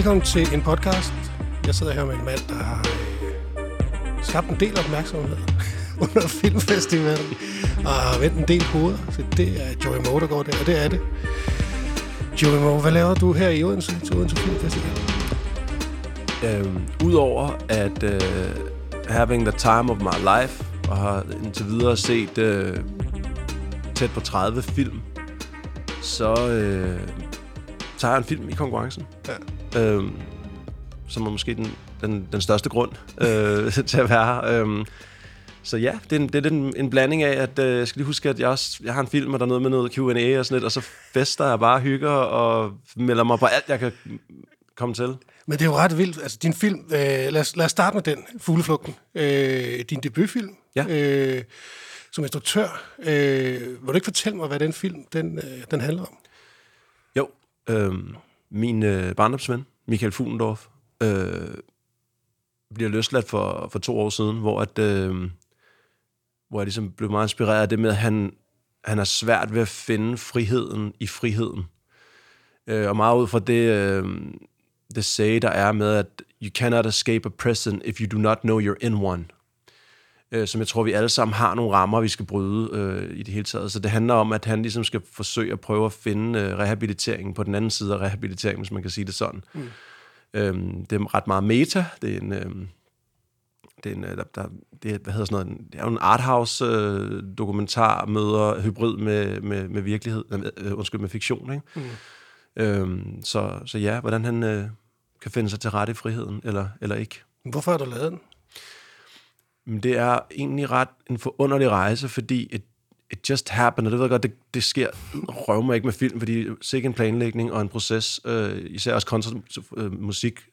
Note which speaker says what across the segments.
Speaker 1: Velkommen til en podcast. Jeg sidder her med en mand, der har øh, skabt en del opmærksomhed under filmfestivalen, og har vendt en del hoveder. Så det er Joey Moe, der går der, og det er det. Joey Moe, hvad laver du her i Odense til Odense Filmfestival?
Speaker 2: Øhm, Udover at øh, having the time of my life, og har indtil videre set øh, tæt på 30 film, så øh, tager jeg en film i konkurrencen.
Speaker 1: Ja.
Speaker 2: Øhm, som er måske den, den, den største grund øh, til at være her. Øhm, så ja, det er, en, det er en, en blanding af, at øh, jeg skal lige huske, at jeg, også, jeg har en film, og der er noget med noget Q&A og sådan lidt, og så fester jeg bare hygger og melder mig på alt, jeg kan komme til.
Speaker 1: Men det er jo ret vildt. Altså, din film, øh, lad, os, lad os starte med den, Fugleflugten. Øh, din debutfilm.
Speaker 2: Ja.
Speaker 1: Øh, som instruktør. Øh, vil du ikke fortælle mig, hvad den film den, øh, den handler om?
Speaker 2: Jo, øh, min øh, barndomsven, Michael Fuglendorf, øh, bliver løsladt for, for to år siden, hvor, at, øh, hvor jeg ligesom blev meget inspireret af det med, at han, han er svært ved at finde friheden i friheden. Øh, og meget ud fra det, øh, det say, der er med, at you cannot escape a prison if you do not know you're in one. Øh, som jeg tror, vi alle sammen har nogle rammer, vi skal bryde øh, i det hele taget. Så det handler om, at han ligesom skal forsøge at prøve at finde øh, rehabilitering på den anden side af rehabilitering, hvis man kan sige det sådan. Mm. Øhm, det er ret meget meta. Det er en... Øh, det er, en, øh, der, der, det er, hvad hedder sådan noget, det er jo en arthouse øh, dokumentar møder hybrid med, med, med virkelighed, øh, undskyld, med fiktion, ikke? Mm. Øhm, så, så ja, hvordan han øh, kan finde sig til rette i friheden, eller, eller ikke.
Speaker 1: Hvorfor har du lavet den?
Speaker 2: Men det er egentlig ret en forunderlig rejse, fordi it, it just happened, og det ved jeg godt, det, det sker, røv mig ikke med film, fordi sikke en planlægning og en proces, øh, især også kontra øh,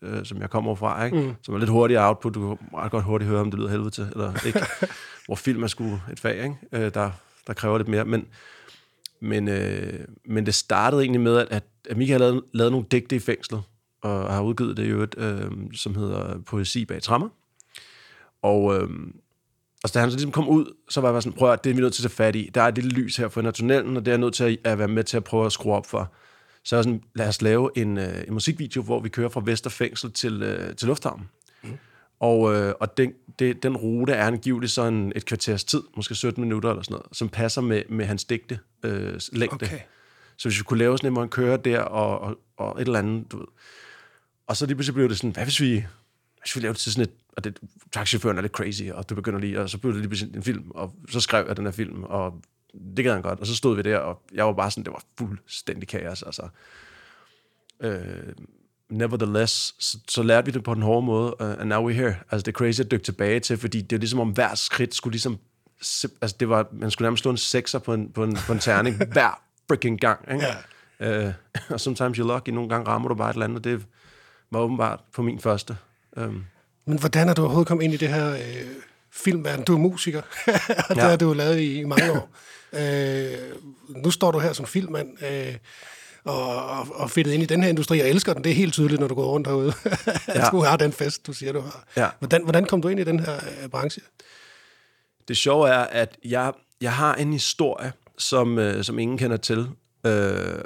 Speaker 2: øh, som jeg kommer fra, ikke? Mm. som er lidt hurtigere output, du kan ret godt hurtigt høre, om det lyder helvede til, eller ikke, hvor film er sgu et fag, ikke? Øh, der, der kræver lidt mere, men, men, øh, men det startede egentlig med, at, at Michael havde lavet, lavet nogle digte i fængslet, og har udgivet det i øvrigt, øh, som hedder Poesi bag trammer. Og, øh, og da han så ligesom kom ud, så var jeg bare sådan, prøv at det er vi nødt til at tage fat i. Der er et lille lys her for enden af tunnelen, og det er jeg nødt til at, at være med til at prøve at skrue op for. Så jeg sådan, lad os lave en, øh, en musikvideo, hvor vi kører fra Vesterfængsel til, øh, til Lufthavnen. Mm. Og, øh, og den, det, den rute er angiveligt sådan et kvarters tid, måske 17 minutter eller sådan noget, som passer med, med hans digte øh, længde.
Speaker 1: Okay.
Speaker 2: Så hvis vi kunne lave sådan en, hvor han kører der og, og, og et eller andet, du ved. Og så lige pludselig blev det sådan, hvad hvis vi, hvis vi lavede det til sådan et, og det, taxichaufføren er lidt crazy, og du begynder lige, og så blev det lige pludselig en film, og så skrev jeg den her film, og det gad han godt, og så stod vi der, og jeg var bare sådan, det var fuldstændig kaos, altså. Øh, nevertheless, så, så lærte vi det på den hårde måde, uh, and now we're here. Altså, det er crazy at dykke tilbage til, fordi det er ligesom om hver skridt skulle ligesom, altså det var, man skulle nærmest slå en sekser på en, på en, på en terning hver freaking gang, ikke? Ja. Uh, og sometimes you're lucky, nogle gange rammer du bare et eller andet, og det var åbenbart på min første. Um,
Speaker 1: Men hvordan er du overhovedet kommet ind i det her øh, filmverden? Du er musiker, og det
Speaker 2: Ja.
Speaker 1: har du jo lavet i, i mange år. øh, nu står du her som filmmand, øh, og, og, og fedtet ind i den her industri. Jeg elsker den, det er helt tydeligt, når du går rundt herude. at
Speaker 2: Ja.
Speaker 1: du har den fest, du siger, du har.
Speaker 2: Ja.
Speaker 1: Hvordan, hvordan kom du ind i den her øh, branche?
Speaker 2: Det sjove er, at jeg, jeg har en historie, som, øh, som ingen kender til, øh,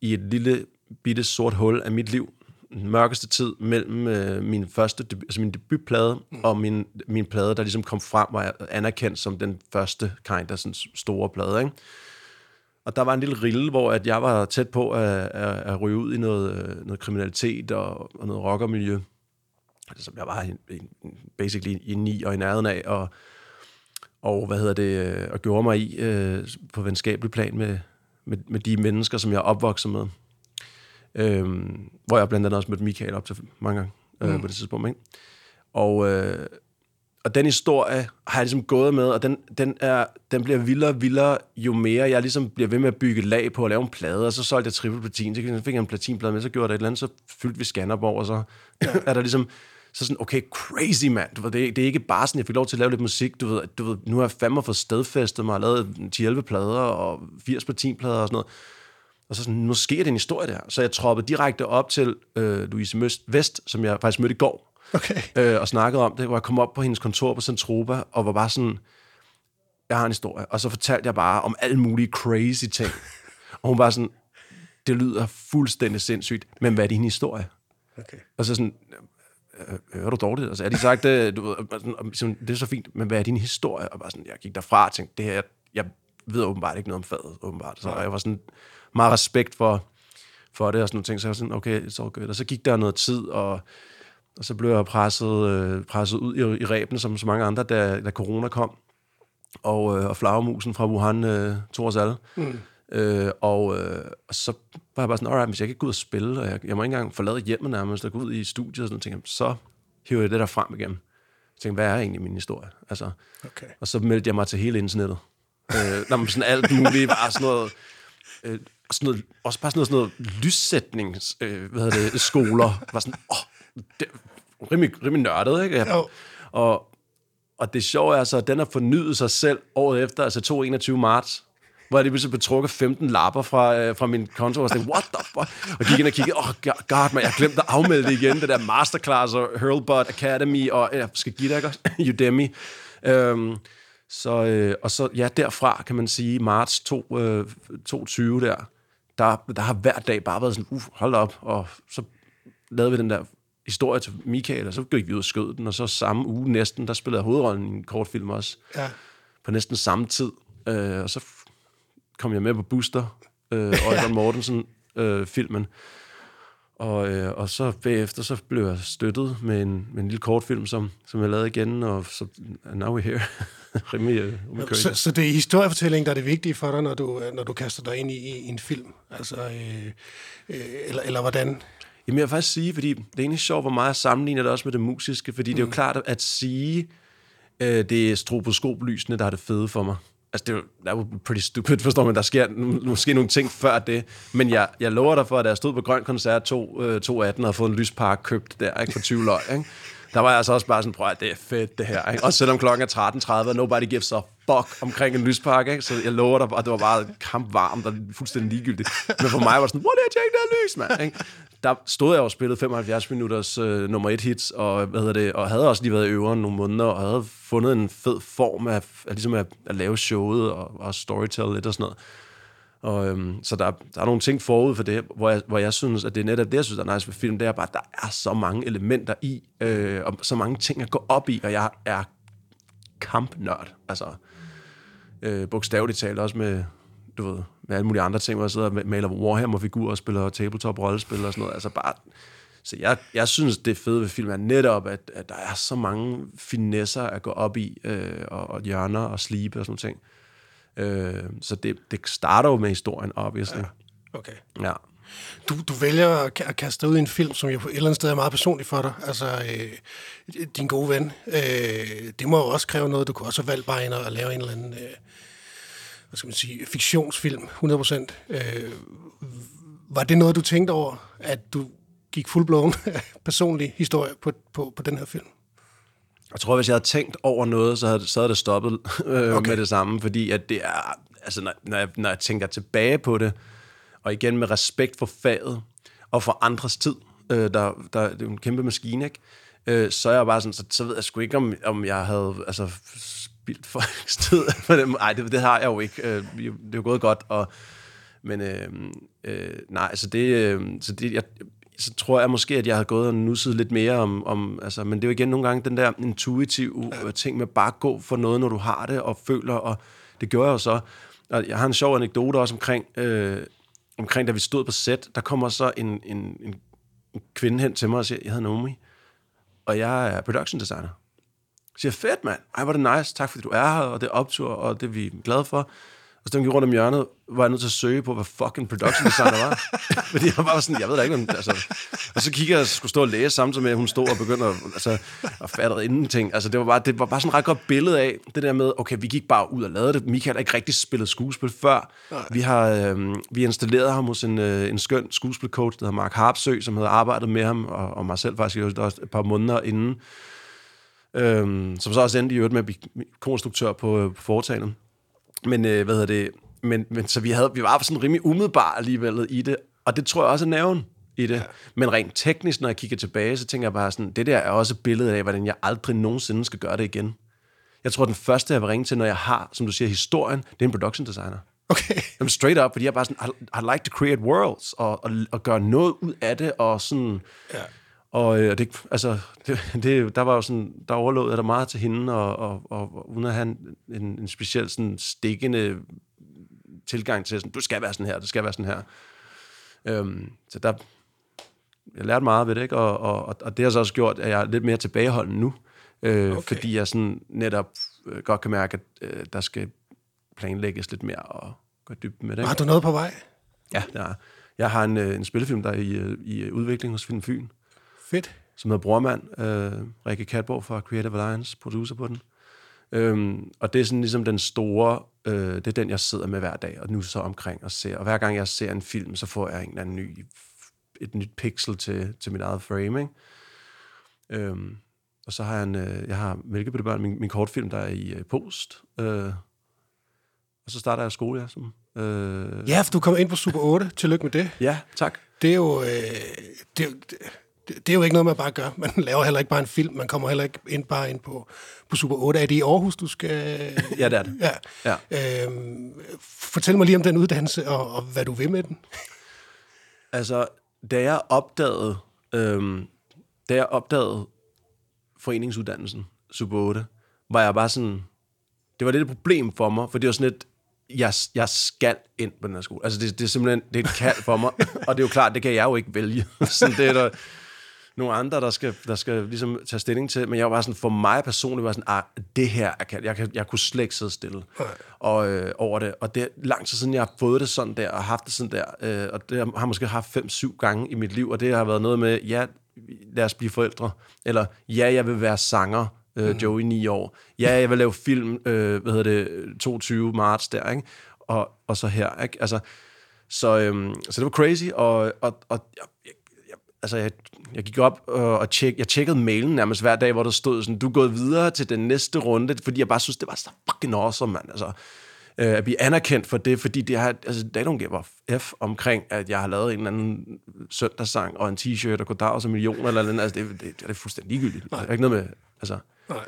Speaker 2: i et lille bitte sort hul af mit liv. Den mørkeste tid mellem øh, min første, debu- altså min debutplade mm. og min, min plade, der ligesom kom frem, var anerkendt som den første kind af sådan store plade, ikke? Og der var en lille rille, hvor at jeg var tæt på at, at, at ryge ud i noget, øh, noget kriminalitet og, og noget rockermiljø, som jeg var i, basically i ni og i nærheden af, og og hvad hedder det, øh, og gjorde mig i øh, på venskabelig plan med, med, med de mennesker, som jeg er opvokset med. Øhm, hvor jeg blandt andet også mødte Michael op til mange gange øh, mm. på det tidspunkt. Ikke? Og, øh, og den historie har jeg ligesom gået med, og den, den, er, den bliver vildere og vildere, jo mere jeg ligesom bliver ved med at bygge lag på at lave en plade, og så solgte jeg triple platin, så fik jeg en platinplade med, så gjorde jeg et eller andet, så fyldte vi Skanderborg, og så er der ligesom, så sådan, okay, crazy mand, du ved, det, er, det er ikke bare sådan, jeg fik lov til at lave lidt musik, du ved, du ved nu har jeg fandme fået stedfæstet mig, og lavet 10-11 plader, og 80 platinplader og sådan noget, og så sådan, nu sker det en historie der. Så jeg troppede direkte op til øh, Louise Møst Vest, som jeg faktisk mødte i går,
Speaker 1: Okay.
Speaker 2: øh, og snakkede om det, hvor jeg kom op på hendes kontor på Centropa, og var bare sådan, jeg har en historie. Og så fortalte jeg bare om alle mulige crazy ting. Og hun var sådan, det lyder fuldstændig sindssygt, men hvad er din historie?
Speaker 1: Okay.
Speaker 2: Og så sådan, øh, er du dårligt? Altså, er de sagt, det, du sådan, det er så fint, men hvad er din historie? Og bare sådan, jeg gik derfra og tænkte, det her, jeg ved åbenbart ikke noget om faget, åbenbart. Så jeg var sådan meget respekt for, for det og sådan nogle ting. Så jeg var sådan, okay, it's all good. Og så gik der noget tid, og, og så blev jeg presset, øh, presset ud i, i rebene, som så mange andre, da, da corona kom. Og, øh, og flagermusen fra Wuhan øh, tog os alle. Mm. Øh, og, øh, og så var jeg bare sådan, alright, hvis jeg ikke kan gå ud og spille, og jeg, jeg må ikke engang forlade hjemmet nærmest, og gå ud i studiet og sådan noget, så hiver jeg det der frem igen. Jeg tænkte, hvad er egentlig min historie? Altså,
Speaker 1: Okay.
Speaker 2: og så meldte jeg mig til hele internettet. øh, når man sådan alt muligt, bare sådan noget, øh, sådan noget, også bare sådan noget, sådan noget lyssætnings, øh, hvad hedder det, skoler. Var sådan, åh, det rimelig, rimelig nørdet, ikke? Jeg,
Speaker 1: Jo.
Speaker 2: og, og det sjove er så, at den har fornyet sig selv året efter, altså 21. marts, hvor jeg lige pludselig blev trukket 15 lapper fra, øh, fra min konto, og tænkte, what the fuck? Og gik ind og kiggede, oh, god, man, jeg glemte at afmelde det igen, det der masterclass og Hurlbot Academy, og jeg skal give dig ikke også? Udemy. Øhm, så, øh, og så, ja, derfra kan man sige, marts 2, øh, 22 der, der, der har hver dag bare været sådan, uh, hold op, og så lavede vi den der historie til Michael, og så gik vi ud og skød den, og så samme uge næsten, der spillede jeg hovedrollen i en kortfilm også,
Speaker 1: Ja.
Speaker 2: på næsten samme tid. Øh, og så kom jeg med på Booster, øh, Øjvind Mortensen øh, filmen. Og, øh, og så bagefter, så blev jeg støttet med en, med en lille kortfilm, som, som jeg lavede igen, og så now we're here. Rimelig rimelig
Speaker 1: Så, så det er historiefortælling, der er det vigtige for dig, når du, øh, når du kaster dig ind i, i en film? Altså, øh, øh, eller, eller hvordan?
Speaker 2: Jamen jeg vil faktisk sige, fordi det er egentlig sjovt, hvor meget jeg sammenligner det også med det musiske, fordi mm. det er jo klart at- at sige, øh, det er stroboskoplysene, der er det fede for mig. Altså, det er jo that would be pretty stupid, forstår man. Der sker måske nogle ting før det. Men jeg, jeg lover dig for, at da jeg stod på Grøn Koncert 2, øh, 218 og havde fået en lyspark købt der, ikke, for 20 løg, ikke? Der var jeg altså også bare sådan, prøv at det er fedt det her. Ikke? Også selvom klokken er 13.30, og nobody gives a fuck omkring en lyspark. Ikke? Så jeg lover dig, at det var bare kampvarmt og fuldstændig ligegyldigt. Men for mig var det sådan, hvor er det, jeg der lys, mand? Ikke? Der stod jeg og spillede 75 minutters øh, nummer et hits, og, hvad hedder det, og havde også lige været i øveren nogle måneder, og havde fundet en fed form af, af, ligesom at, at lave showet og, og storytell lidt og sådan noget. Og, øhm, så der, der er nogle ting forud for det, hvor jeg, hvor jeg synes, at det er netop det, jeg synes, er nice ved film, det er bare, at der er så mange elementer i, øh, og så mange ting at gå op i, og jeg er kampnørd. Altså, øh, bogstaveligt talt også med, du ved, med alle mulige andre ting, hvor jeg sidder og maler Warhammer-figurer og spiller tabletop-rollespil og sådan noget. Altså bare, så jeg, jeg synes, det fede ved film er netop, at, at der er så mange finesser at gå op i, øh, og, og hjørner og slibe og sådan nogle ting. Øh, så det, det starter jo med historien, obviously.
Speaker 1: Okay.
Speaker 2: Ja.
Speaker 1: Du, du vælger at ka- at kaste ud i en film, som jo på et eller andet sted er meget personlig for dig. Altså, øh, din gode ven. Øh, det må jo også kræve noget. Du kunne også have valgt bare ind og lave en eller anden, øh, hvad skal man sige, fiktionsfilm, 100%. Øh, var det noget, du tænkte over, at du gik fuldblåen personlig historie på, på, på den her film?
Speaker 2: Jeg tror, hvis jeg havde tænkt over noget, så havde, så havde det stoppet øh, okay. med det samme, fordi at det er, altså når, når, jeg, når jeg tænker tilbage på det, og igen med respekt for faget og for andres tid, øh, der, der, det er jo en kæmpe maskine, ikke? Øh, så er jeg bare sådan, så, så ved jeg sgu ikke, om, om jeg havde altså, spildt folks tid. Nej, det, det har jeg jo ikke. Øh, det er jo gået godt, og, men øh, øh, nej, så det, øh, så det jeg, så tror jeg måske, at jeg havde gået og nusset lidt mere om, om altså, men det er jo igen nogle gange den der intuitive ja. ting med bare gå for noget, når du har det og føler, og det gjorde jeg jo så. Og jeg har en sjov anekdote også omkring, øh, omkring da vi stod på set, der kommer så en, en, en, en kvinde hen til mig og siger, jeg hedder Naomi, og jeg er production designer. Siger jeg, fedt mand, ej hvor det nice, tak fordi du er her, og det er optur, og det er vi glade for. Og så da gik rundt om hjørnet, var jeg nødt til at søge på, hvad fucking production designer var. Fordi jeg var sådan, jeg ved da ikke, om, altså. Og så kiggede jeg og skulle stå og læse samtidig med, at hun stod og begyndte at, altså, at fatte ingenting. Altså, det var, bare, det var bare sådan et ret godt billede af det der med, okay, vi gik bare ud og lavede det. Michael har ikke rigtig spillet skuespil før. Vi har øh, vi installeret ham hos en, øh, en skøn skuespilcoach, der hedder Mark Harpsø, som havde arbejdet med ham, og, og mig selv faktisk også et par måneder inden. Øhm, som så også endte i øvrigt med at blive konstruktør på, øh, på foretagendet. Men øh, hvad hedder det? Men, men så vi, havde, vi var sådan rimelig umiddelbart alligevel i det, og det tror jeg også er nerven i det. Ja. Men rent teknisk, når jeg kigger tilbage, så tænker jeg bare sådan, det der er også et billede af, hvordan jeg aldrig nogensinde skal gøre det igen. Jeg tror, den første, jeg vil ringe til, når jeg har, som du siger, historien, det er en production designer.
Speaker 1: Okay.
Speaker 2: Jamen straight up, fordi jeg bare sådan, I, I like to create worlds, og, og, og gøre noget ud af det, og sådan...
Speaker 1: Ja.
Speaker 2: Og øh, det, altså, det, det, der var jo sådan, der overlod jeg der meget til hende, og, og, og, og uden at have en, en, en speciel sådan stikkende tilgang til, sådan, du skal være sådan her, det skal være sådan her. Øhm, så der, jeg lærte meget ved det, ikke? Og, og, og det har så også gjort, at jeg er lidt mere tilbageholden nu, øh, okay. fordi jeg sådan netop øh, godt kan mærke, at øh, der skal planlægges lidt mere og gå dybt med det. Ikke?
Speaker 1: Har du noget på vej?
Speaker 2: Ja, der er. Jeg har en, øh, en spillefilm, der er i, øh, i udvikling hos Film Fyn,
Speaker 1: Fedt.
Speaker 2: som hedder Brormand. Øh, Rikke Katborg fra Creative Alliance, producer på den. Øhm, og det er sådan ligesom den store, øh, det er den, jeg sidder med hver dag, og nu så omkring og ser. Og hver gang jeg ser en film, så får jeg en eller anden ny, et nyt pixel til, til mit eget frame, ikke? Øhm, og så har jeg en, øh, jeg har Mælkebøttebørn, min, min kortfilm, der er i øh, post. Øh, og så starter jeg skole, ja. Som, øh,
Speaker 1: Ja, for du kommer ind på Super 8. Tillykke med det.
Speaker 2: ja, tak.
Speaker 1: Det er jo... Øh, det, er jo- det, det er jo ikke noget, man bare gør. Man laver heller ikke bare en film. Man kommer heller ikke ind bare ind på, på Super 8. Er det i Aarhus, du skal...
Speaker 2: Ja, det er det.
Speaker 1: Ja.
Speaker 2: Ja.
Speaker 1: Øhm, fortæl mig lige om den uddannelse, og, og hvad du vil med den.
Speaker 2: Altså, da jeg opdagede, øhm, da jeg opdagede foreningsuddannelsen, Super 8, var jeg bare sådan, det var lidt et problem for mig, for det var sådan et, jeg, jeg skal ind på den her skole. Altså, det, det er simpelthen, det er et kald for mig, og det er jo klart, det kan jeg jo ikke vælge. sådan, det er der nogle andre, der skal, der skal ligesom tage stilling til, men jeg var sådan, for mig personligt var sådan, ah, det her er kan, jeg, kan, jeg kunne slet ikke sidde stille og, øh, over det, og det er lang tid siden, jeg har fået det sådan der, og haft det sådan der, øh, og det har jeg måske haft fem-syv gange i mit liv, og det har været noget med, ja, lad os blive forældre, eller ja, jeg vil være sanger, øh, Joey, ni år, ja, jeg vil lave film, øh, hvad hedder det, 22 marts der, ikke? Og, og så her, ikke? Altså, så, øhm, så det var crazy, og, og, og jeg, jeg, jeg, altså jeg, jeg gik op og, og tjek, jeg tjekkede mailen nærmest hver dag, hvor der stod sådan, du er gået videre til den næste runde, fordi jeg bare synes, det var så fucking awesome, mand. Altså, øh, at blive anerkendt for det, fordi det har, altså, they don't give F omkring, at jeg har lavet en eller anden søndagssang og en t-shirt og goddag og så millioner eller andet. Altså, det, det, det er fuldstændig ligegyldigt. Det er ikke noget med, altså,
Speaker 1: Nej.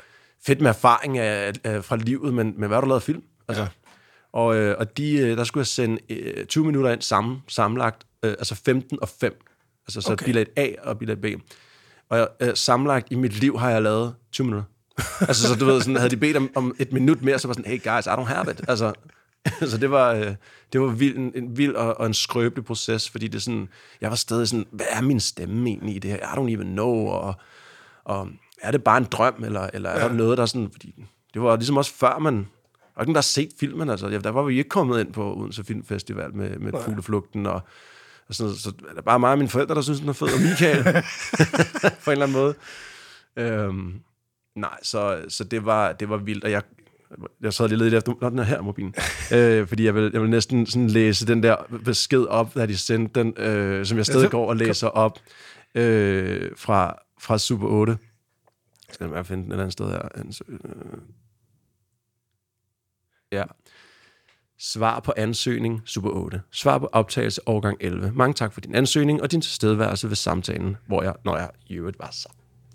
Speaker 2: fedt med erfaring af, af, fra livet, men, men hvad har du lavet film? Altså, ja. Og, øh, og de, øh, der skulle jeg sende øh, 20 minutter ind sammen, sammenlagt, øh, altså 15 og 5. Altså så
Speaker 1: Okay.
Speaker 2: bilag A og bilag B. Og jeg, øh, sammenlagt i mit liv har jeg lavet 20 minutter. altså så du ved, sådan, havde de bedt om, om et minut mere, så var sådan, hey guys, I don't have it. Altså, så det var, øh, det var vild, en, en vild og, og en skrøbelig proces, fordi det sådan, jeg var stadig sådan, hvad er min stemme egentlig i det her? I don't even know, og, og er det bare en drøm, eller, eller er der noget, der er sådan, fordi det var ligesom også før man, var ikke nogen, der har set filmen, altså, ja, der var vi ikke kommet ind på Odense Filmfestival med, med Fugleflugten, og, og sådan, så er det bare mig og mine forældre, der synes, den er fed, og Michael, på en eller anden måde. Øhm, nej, så, så det, var, det var vildt, og jeg, jeg sad lige lidt efter, nå, den er her, mobilen. øh, fordi jeg vil, jeg vil næsten sådan læse den der besked op, da de sendte den, øh, som jeg stadig går og læser op øh, fra, fra Super 8. Jeg skal bare finde den et eller andet sted her. Øh. Ja. Svar på ansøgning, Super 8. Svar på optagelse, årgang 11. Mange tak for din ansøgning og din tilstedeværelse ved samtalen, hvor jeg, når jeg i øvrigt var så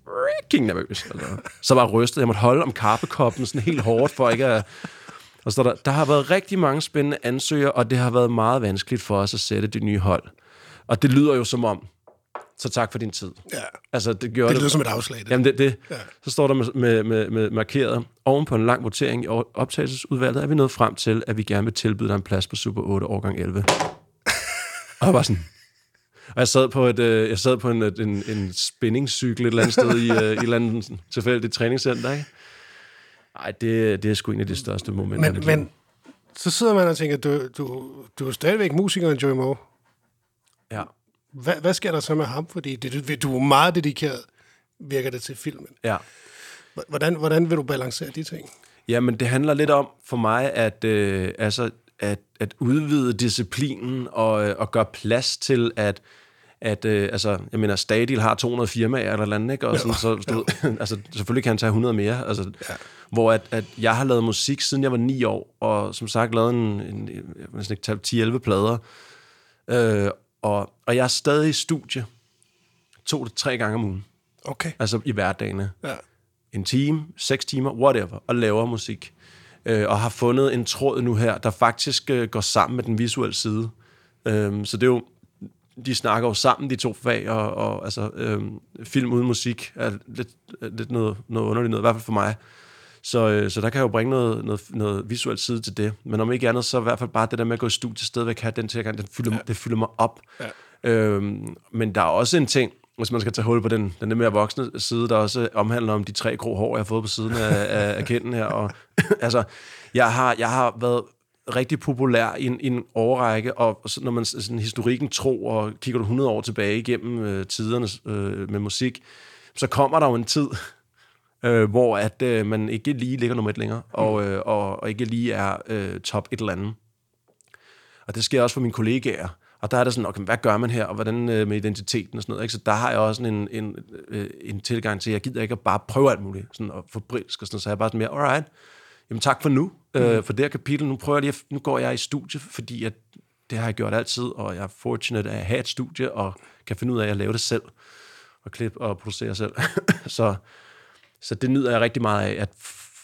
Speaker 2: freaking nervøs. Altså, så var jeg rystet. Jeg måtte holde om kaffekoppen sådan helt hårdt, for ikke at... Og så der, der har været rigtig mange spændende ansøgere, og det har været meget vanskeligt for os at sætte det nye hold. Og det lyder jo som om, så tak for din tid.
Speaker 1: Ja.
Speaker 2: Altså, det gjorde
Speaker 1: Det lyder som et afslag. Det.
Speaker 2: Jamen det, det. Ja. Så står der med, med, med, med markeret, oven på en lang votering i optagelsesudvalget, er vi nået frem til, at vi gerne vil tilbyde dig en plads på Super 8 årgang 11. og jeg var sådan... Og jeg sad på, et, øh, jeg sad på en, en, en spændingscykel et eller andet sted i, øh, i et eller andet tilfældigt træningscenter, ikke? Ej, det, det er sgu en af de største momenter.
Speaker 1: Men, men så sidder man og tænker, du, du, du er stadigvæk musikeren Joey Moe.
Speaker 2: Ja.
Speaker 1: Hvad, hvad sker der så med ham? Fordi det, du er meget dedikeret, virker det til filmen.
Speaker 2: ja.
Speaker 1: Hvordan, hvordan vil du balancere de ting?
Speaker 2: Jamen, det handler lidt om for mig, at, øh, altså, at, at udvide disciplinen og, øh, og gøre plads til, at, at øh, altså, jeg mener, Stadil har 200 firmaer eller andet, ikke? Og sådan, så, så, altså, selvfølgelig kan han tage 100 mere. Altså, ja. Hvor at, at jeg har lavet musik, siden jeg var 9 år, og som sagt lavet en, en vil næsten ikke 10-11 plader. Øh, og, og jeg er stadig i studie to til tre gange om ugen.
Speaker 1: Okay.
Speaker 2: Altså i hverdagene
Speaker 1: Ja.
Speaker 2: en time, seks timer, whatever, og laver musik. Øh, og har fundet en tråd nu her, der faktisk øh, går sammen med den visuelle side. Øh, så det er jo de snakker jo sammen, de to fag, og, og altså, øh, film uden musik er lidt, lidt noget, noget underligt noget, i hvert fald for mig. Så, øh, så der kan jeg jo bringe noget, noget, noget visuelt side til det. Men om ikke andet, så i hvert fald bare det der med at gå i studiet stadigvæk have den tilgang, den fylder, ja. det fylder mig op. Ja. Øhm, men der er også en ting, hvis man skal tage hul på den, den lidt mere voksne side, der også omhandler om de tre grå hår, jeg har fået på siden af, af, af kinden her. Og, altså, jeg har, jeg har været rigtig populær i en, i en overrække, og så, når man sådan, historikken tro, og kigger du 100 år tilbage igennem øh, tiderne øh, med musik, så kommer der jo en tid, øh, hvor at øh, man ikke lige ligger nummer et længere, og, øh, og, og ikke lige er øh, top et eller andet. Og det sker også for mine kollegaer. Og der er der sådan, okay, hvad gør man her, og hvordan øh, med identiteten og sådan noget. Ikke? Så der har jeg også en, en, øh, en tilgang til, at jeg gider ikke at bare prøve alt muligt, sådan, og få brilsk og sådan så jeg er bare sådan mere, alright, jamen tak for nu, mm. øh, for det her kapitel, nu prøver jeg lige, nu går jeg i studie, fordi at det har jeg gjort altid, og jeg er fortunate at have et studie, og kan finde ud af at lave det selv, og klippe og producere selv. så, så det nyder jeg rigtig meget af, at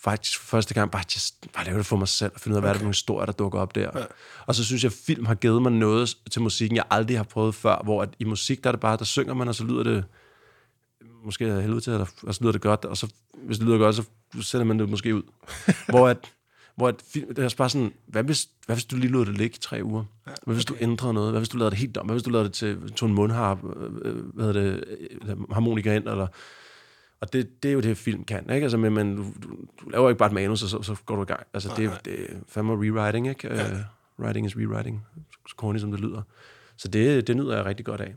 Speaker 2: faktisk første gang bare, just, bare lave det for mig selv, og finde ud af, okay. hvad er det for nogle historier, der dukker op der. Ja. Og så synes jeg, at film har givet mig noget til musikken, jeg aldrig har prøvet før, hvor at i musik, der er det bare, der synger man, og så lyder det måske helvede til, eller, og så lyder det godt, og så, hvis det lyder godt, så sender man det måske ud. hvor at, hvor at film, det er bare sådan, hvad hvis, hvad hvis du lige lod det ligge i tre uger? Ja, hvad hvis okay. du ændrede noget? Hvad hvis du lavede det helt om? Hvad hvis du lavede det til, til en mundharp, øh, øh, hvad hedder det, harmonika ind, eller og det, det er jo det, film kan, ikke? Altså, men, du, du, du laver ikke bare et manus, og så, så går du i gang. Altså, nej, det, nej. det er fandme rewriting, ikke? Ja. Uh, writing is rewriting, så corny som det lyder. Så det, det nyder jeg rigtig godt af.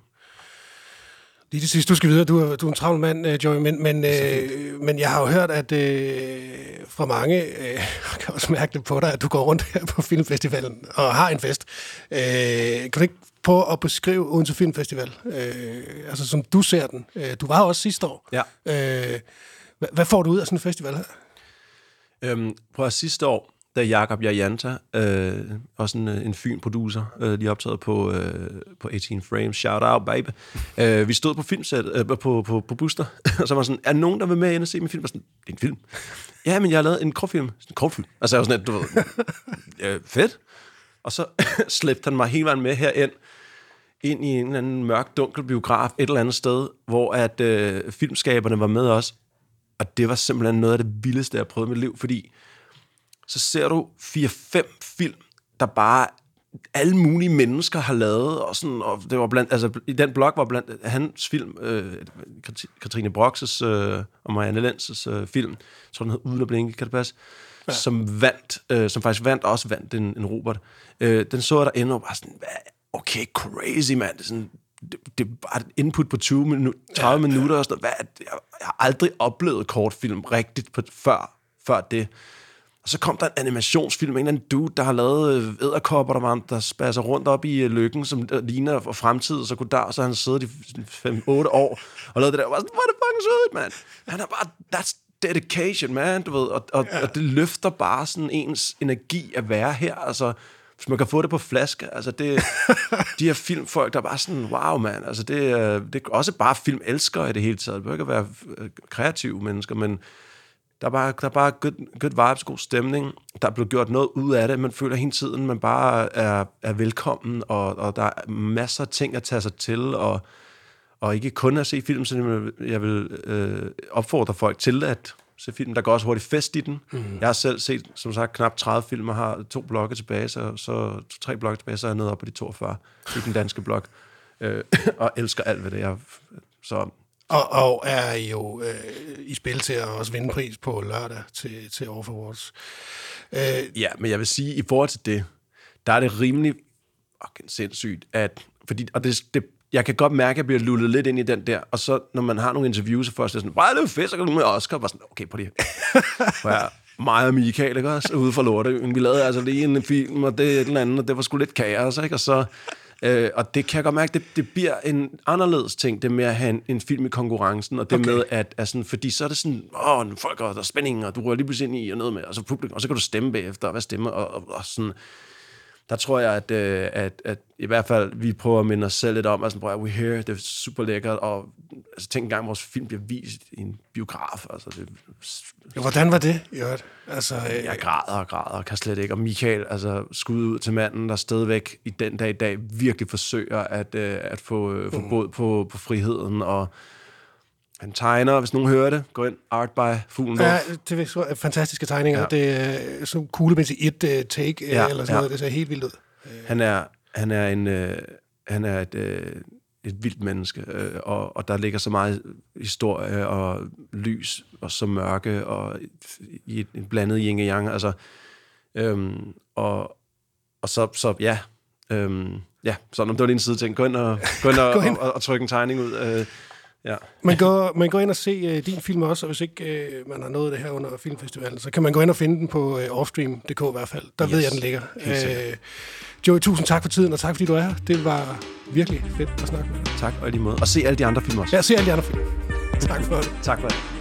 Speaker 1: Lige det sidste, du skal videre. Du er, du er en travl mand, uh, Joey, men, men, uh, men jeg har jo hørt, at uh, fra mange, jeg kan også mærke det på dig, at du går rundt her på Filmfestivalen og har en fest. Uh, kan du ikke prøve at beskrive Odense Filmfestival, øh, altså som du ser den. Øh, du var også sidste år.
Speaker 2: Ja.
Speaker 1: Øh, hvad, hvad får du ud af sådan en festival her?
Speaker 2: Øhm, prøv at sidste år, da Jakob Jajanta, øh, også en, øh, en fyn producer, øh, lige optaget på, øh, på 18 Frames, shout out baby. Øh, vi stod på filmsæt, øh, på, på, på Booster, og så var sådan, er nogen, der vil med ind og se min film? Og sådan, det er en film. ja, men jeg har lavet en kortfilm. Sådan en kortfilm. Altså, jeg var sådan, at, du ved, øh, fedt. Og så slæbte han mig hele vejen med herind, ind i en eller anden mørk, dunkel biograf et eller andet sted, hvor at øh, filmskaberne var med os. Og det var simpelthen noget af det vildeste, jeg prøvede i mit liv, fordi så ser du 4-5 film, der bare alle mulige mennesker har lavet, og, sådan, og det var blandt, altså, i den blog var blandt hans film, øh, Katrine Broxes øh, og Marianne Lenses øh, film, jeg tror den hed Uden at blinke, kan det passe? Ja. som vandt, øh, som faktisk vandt, også vandt en, en Robert. Øh, den så jeg der endnu bare sådan, okay, crazy, mand. Det er, sådan, det, det bare et input på 20 minu- 30 ja, minutter. Og sådan, hvad, jeg, jeg har aldrig oplevet kortfilm rigtigt på, før, før det. Og så kom der en animationsfilm med en eller anden dude, der har lavet æderkopper, der, var, der spasser rundt op i øh, lykken, som ligner for fremtid, så kunne der, så han siddet i 5-8 år og lavet det der. Var sådan, hvor er det fucking sødt, mand. Han er bare, that's dedication, man, du ved. Og, og, ja. og det løfter bare sådan ens energi at være her. Altså, hvis man kan få det på flaske, altså det, de her filmfolk, der er bare sådan, wow, mand, altså det, det er også bare filmelskere i det hele taget. Det behøver ikke at være øh, kreative mennesker, men der er bare, der er bare good, good vibes, god stemning. Der er blevet gjort noget ud af det. Man føler hele tiden, man bare er, er velkommen, og, og der er masser af ting at tage sig til, og, og ikke kun at se film, så jeg vil øh, opfordre folk til at se film. Der går også hurtigt fest i den. Mm. Jeg har selv set, som sagt, knap 30 film, og har to blokke tilbage, så, så tre blokke tilbage, så er jeg nede op på de 42 i den danske blok. Øh, og elsker alt ved det. Jeg, så
Speaker 1: og, og er jo øh, i spil til at også vinde pris på lørdag til, til Overforwards.
Speaker 2: Øh, ja, men jeg vil sige, i forhold til det, der er det rimelig okay, sindssygt, at, fordi, og det, det jeg kan godt mærke, at jeg bliver lullet lidt ind i den der, og så når man har nogle interviews, så først er sådan, hvor er det fedt, så kan du med Oscar, og sådan, okay, på det her. mig og Michael, ikke også, ude for lorte. Vi lavede altså lige en film, og det et eller andet, og det var sgu lidt kaos, ikke? Og så, øh, og det kan jeg godt mærke, det, det bliver en anderledes ting, det med at have en, en film i konkurrencen, og det okay. med, at, sådan, fordi så er det sådan, åh, folk, og der er spænding, og du rører lige pludselig ind i, og noget med, og så publikum, og så kan du stemme bagefter, og hvad stemmer, og, og, og sådan, der tror jeg, at, øh, at, at i hvert fald, vi prøver at minde os selv lidt om, altså, prøv at we here, det er super lækkert, og altså, tænk engang, vores film bliver vist i en biograf, altså, det,
Speaker 1: Ja, hvordan var det, øvrigt? Altså, øh,
Speaker 2: jeg græder og græder og kan slet ikke, og Michael, altså, skud ud til manden, der stadigvæk i den dag i dag virkelig forsøger at, øh, at få, øh, få båd på, på friheden, og han tegner, hvis nogen hører det, gå ind, Art by Fuglen.
Speaker 1: Ja, det er så fantastiske tegninger. Ja. Det er så cool med et uh, take, ja,
Speaker 2: Ja,
Speaker 1: eller sådan
Speaker 2: ja.
Speaker 1: noget. Det ser helt vildt ud.
Speaker 2: Han er, han er en... Øh, han er et, øh, et vildt menneske, øh, og, og der ligger så meget historie og lys og så mørke og i et, et blandet yin og yang. Altså, øhm, og, og så, så ja, øhm, ja, sådan om det var en side ting. Gå ind og, gå ind og,
Speaker 1: Gå ind.
Speaker 2: og, og, og trykke en tegning ud. Øh, ja.
Speaker 1: Man går, man går ind og se uh, din film også, og hvis ikke uh, man har nået det her under filmfestivalen, så kan man gå ind og finde den på uh, offstream.dk i hvert fald. Der yes. ved jeg, den ligger. Uh, Joey, tusind tak for tiden, og tak fordi du er her. Det var virkelig fedt at snakke med dig.
Speaker 2: Tak, og i lige måde. Og se alle de andre film også.
Speaker 1: Jeg ser alle de andre film. tak for det.
Speaker 2: Tak for det.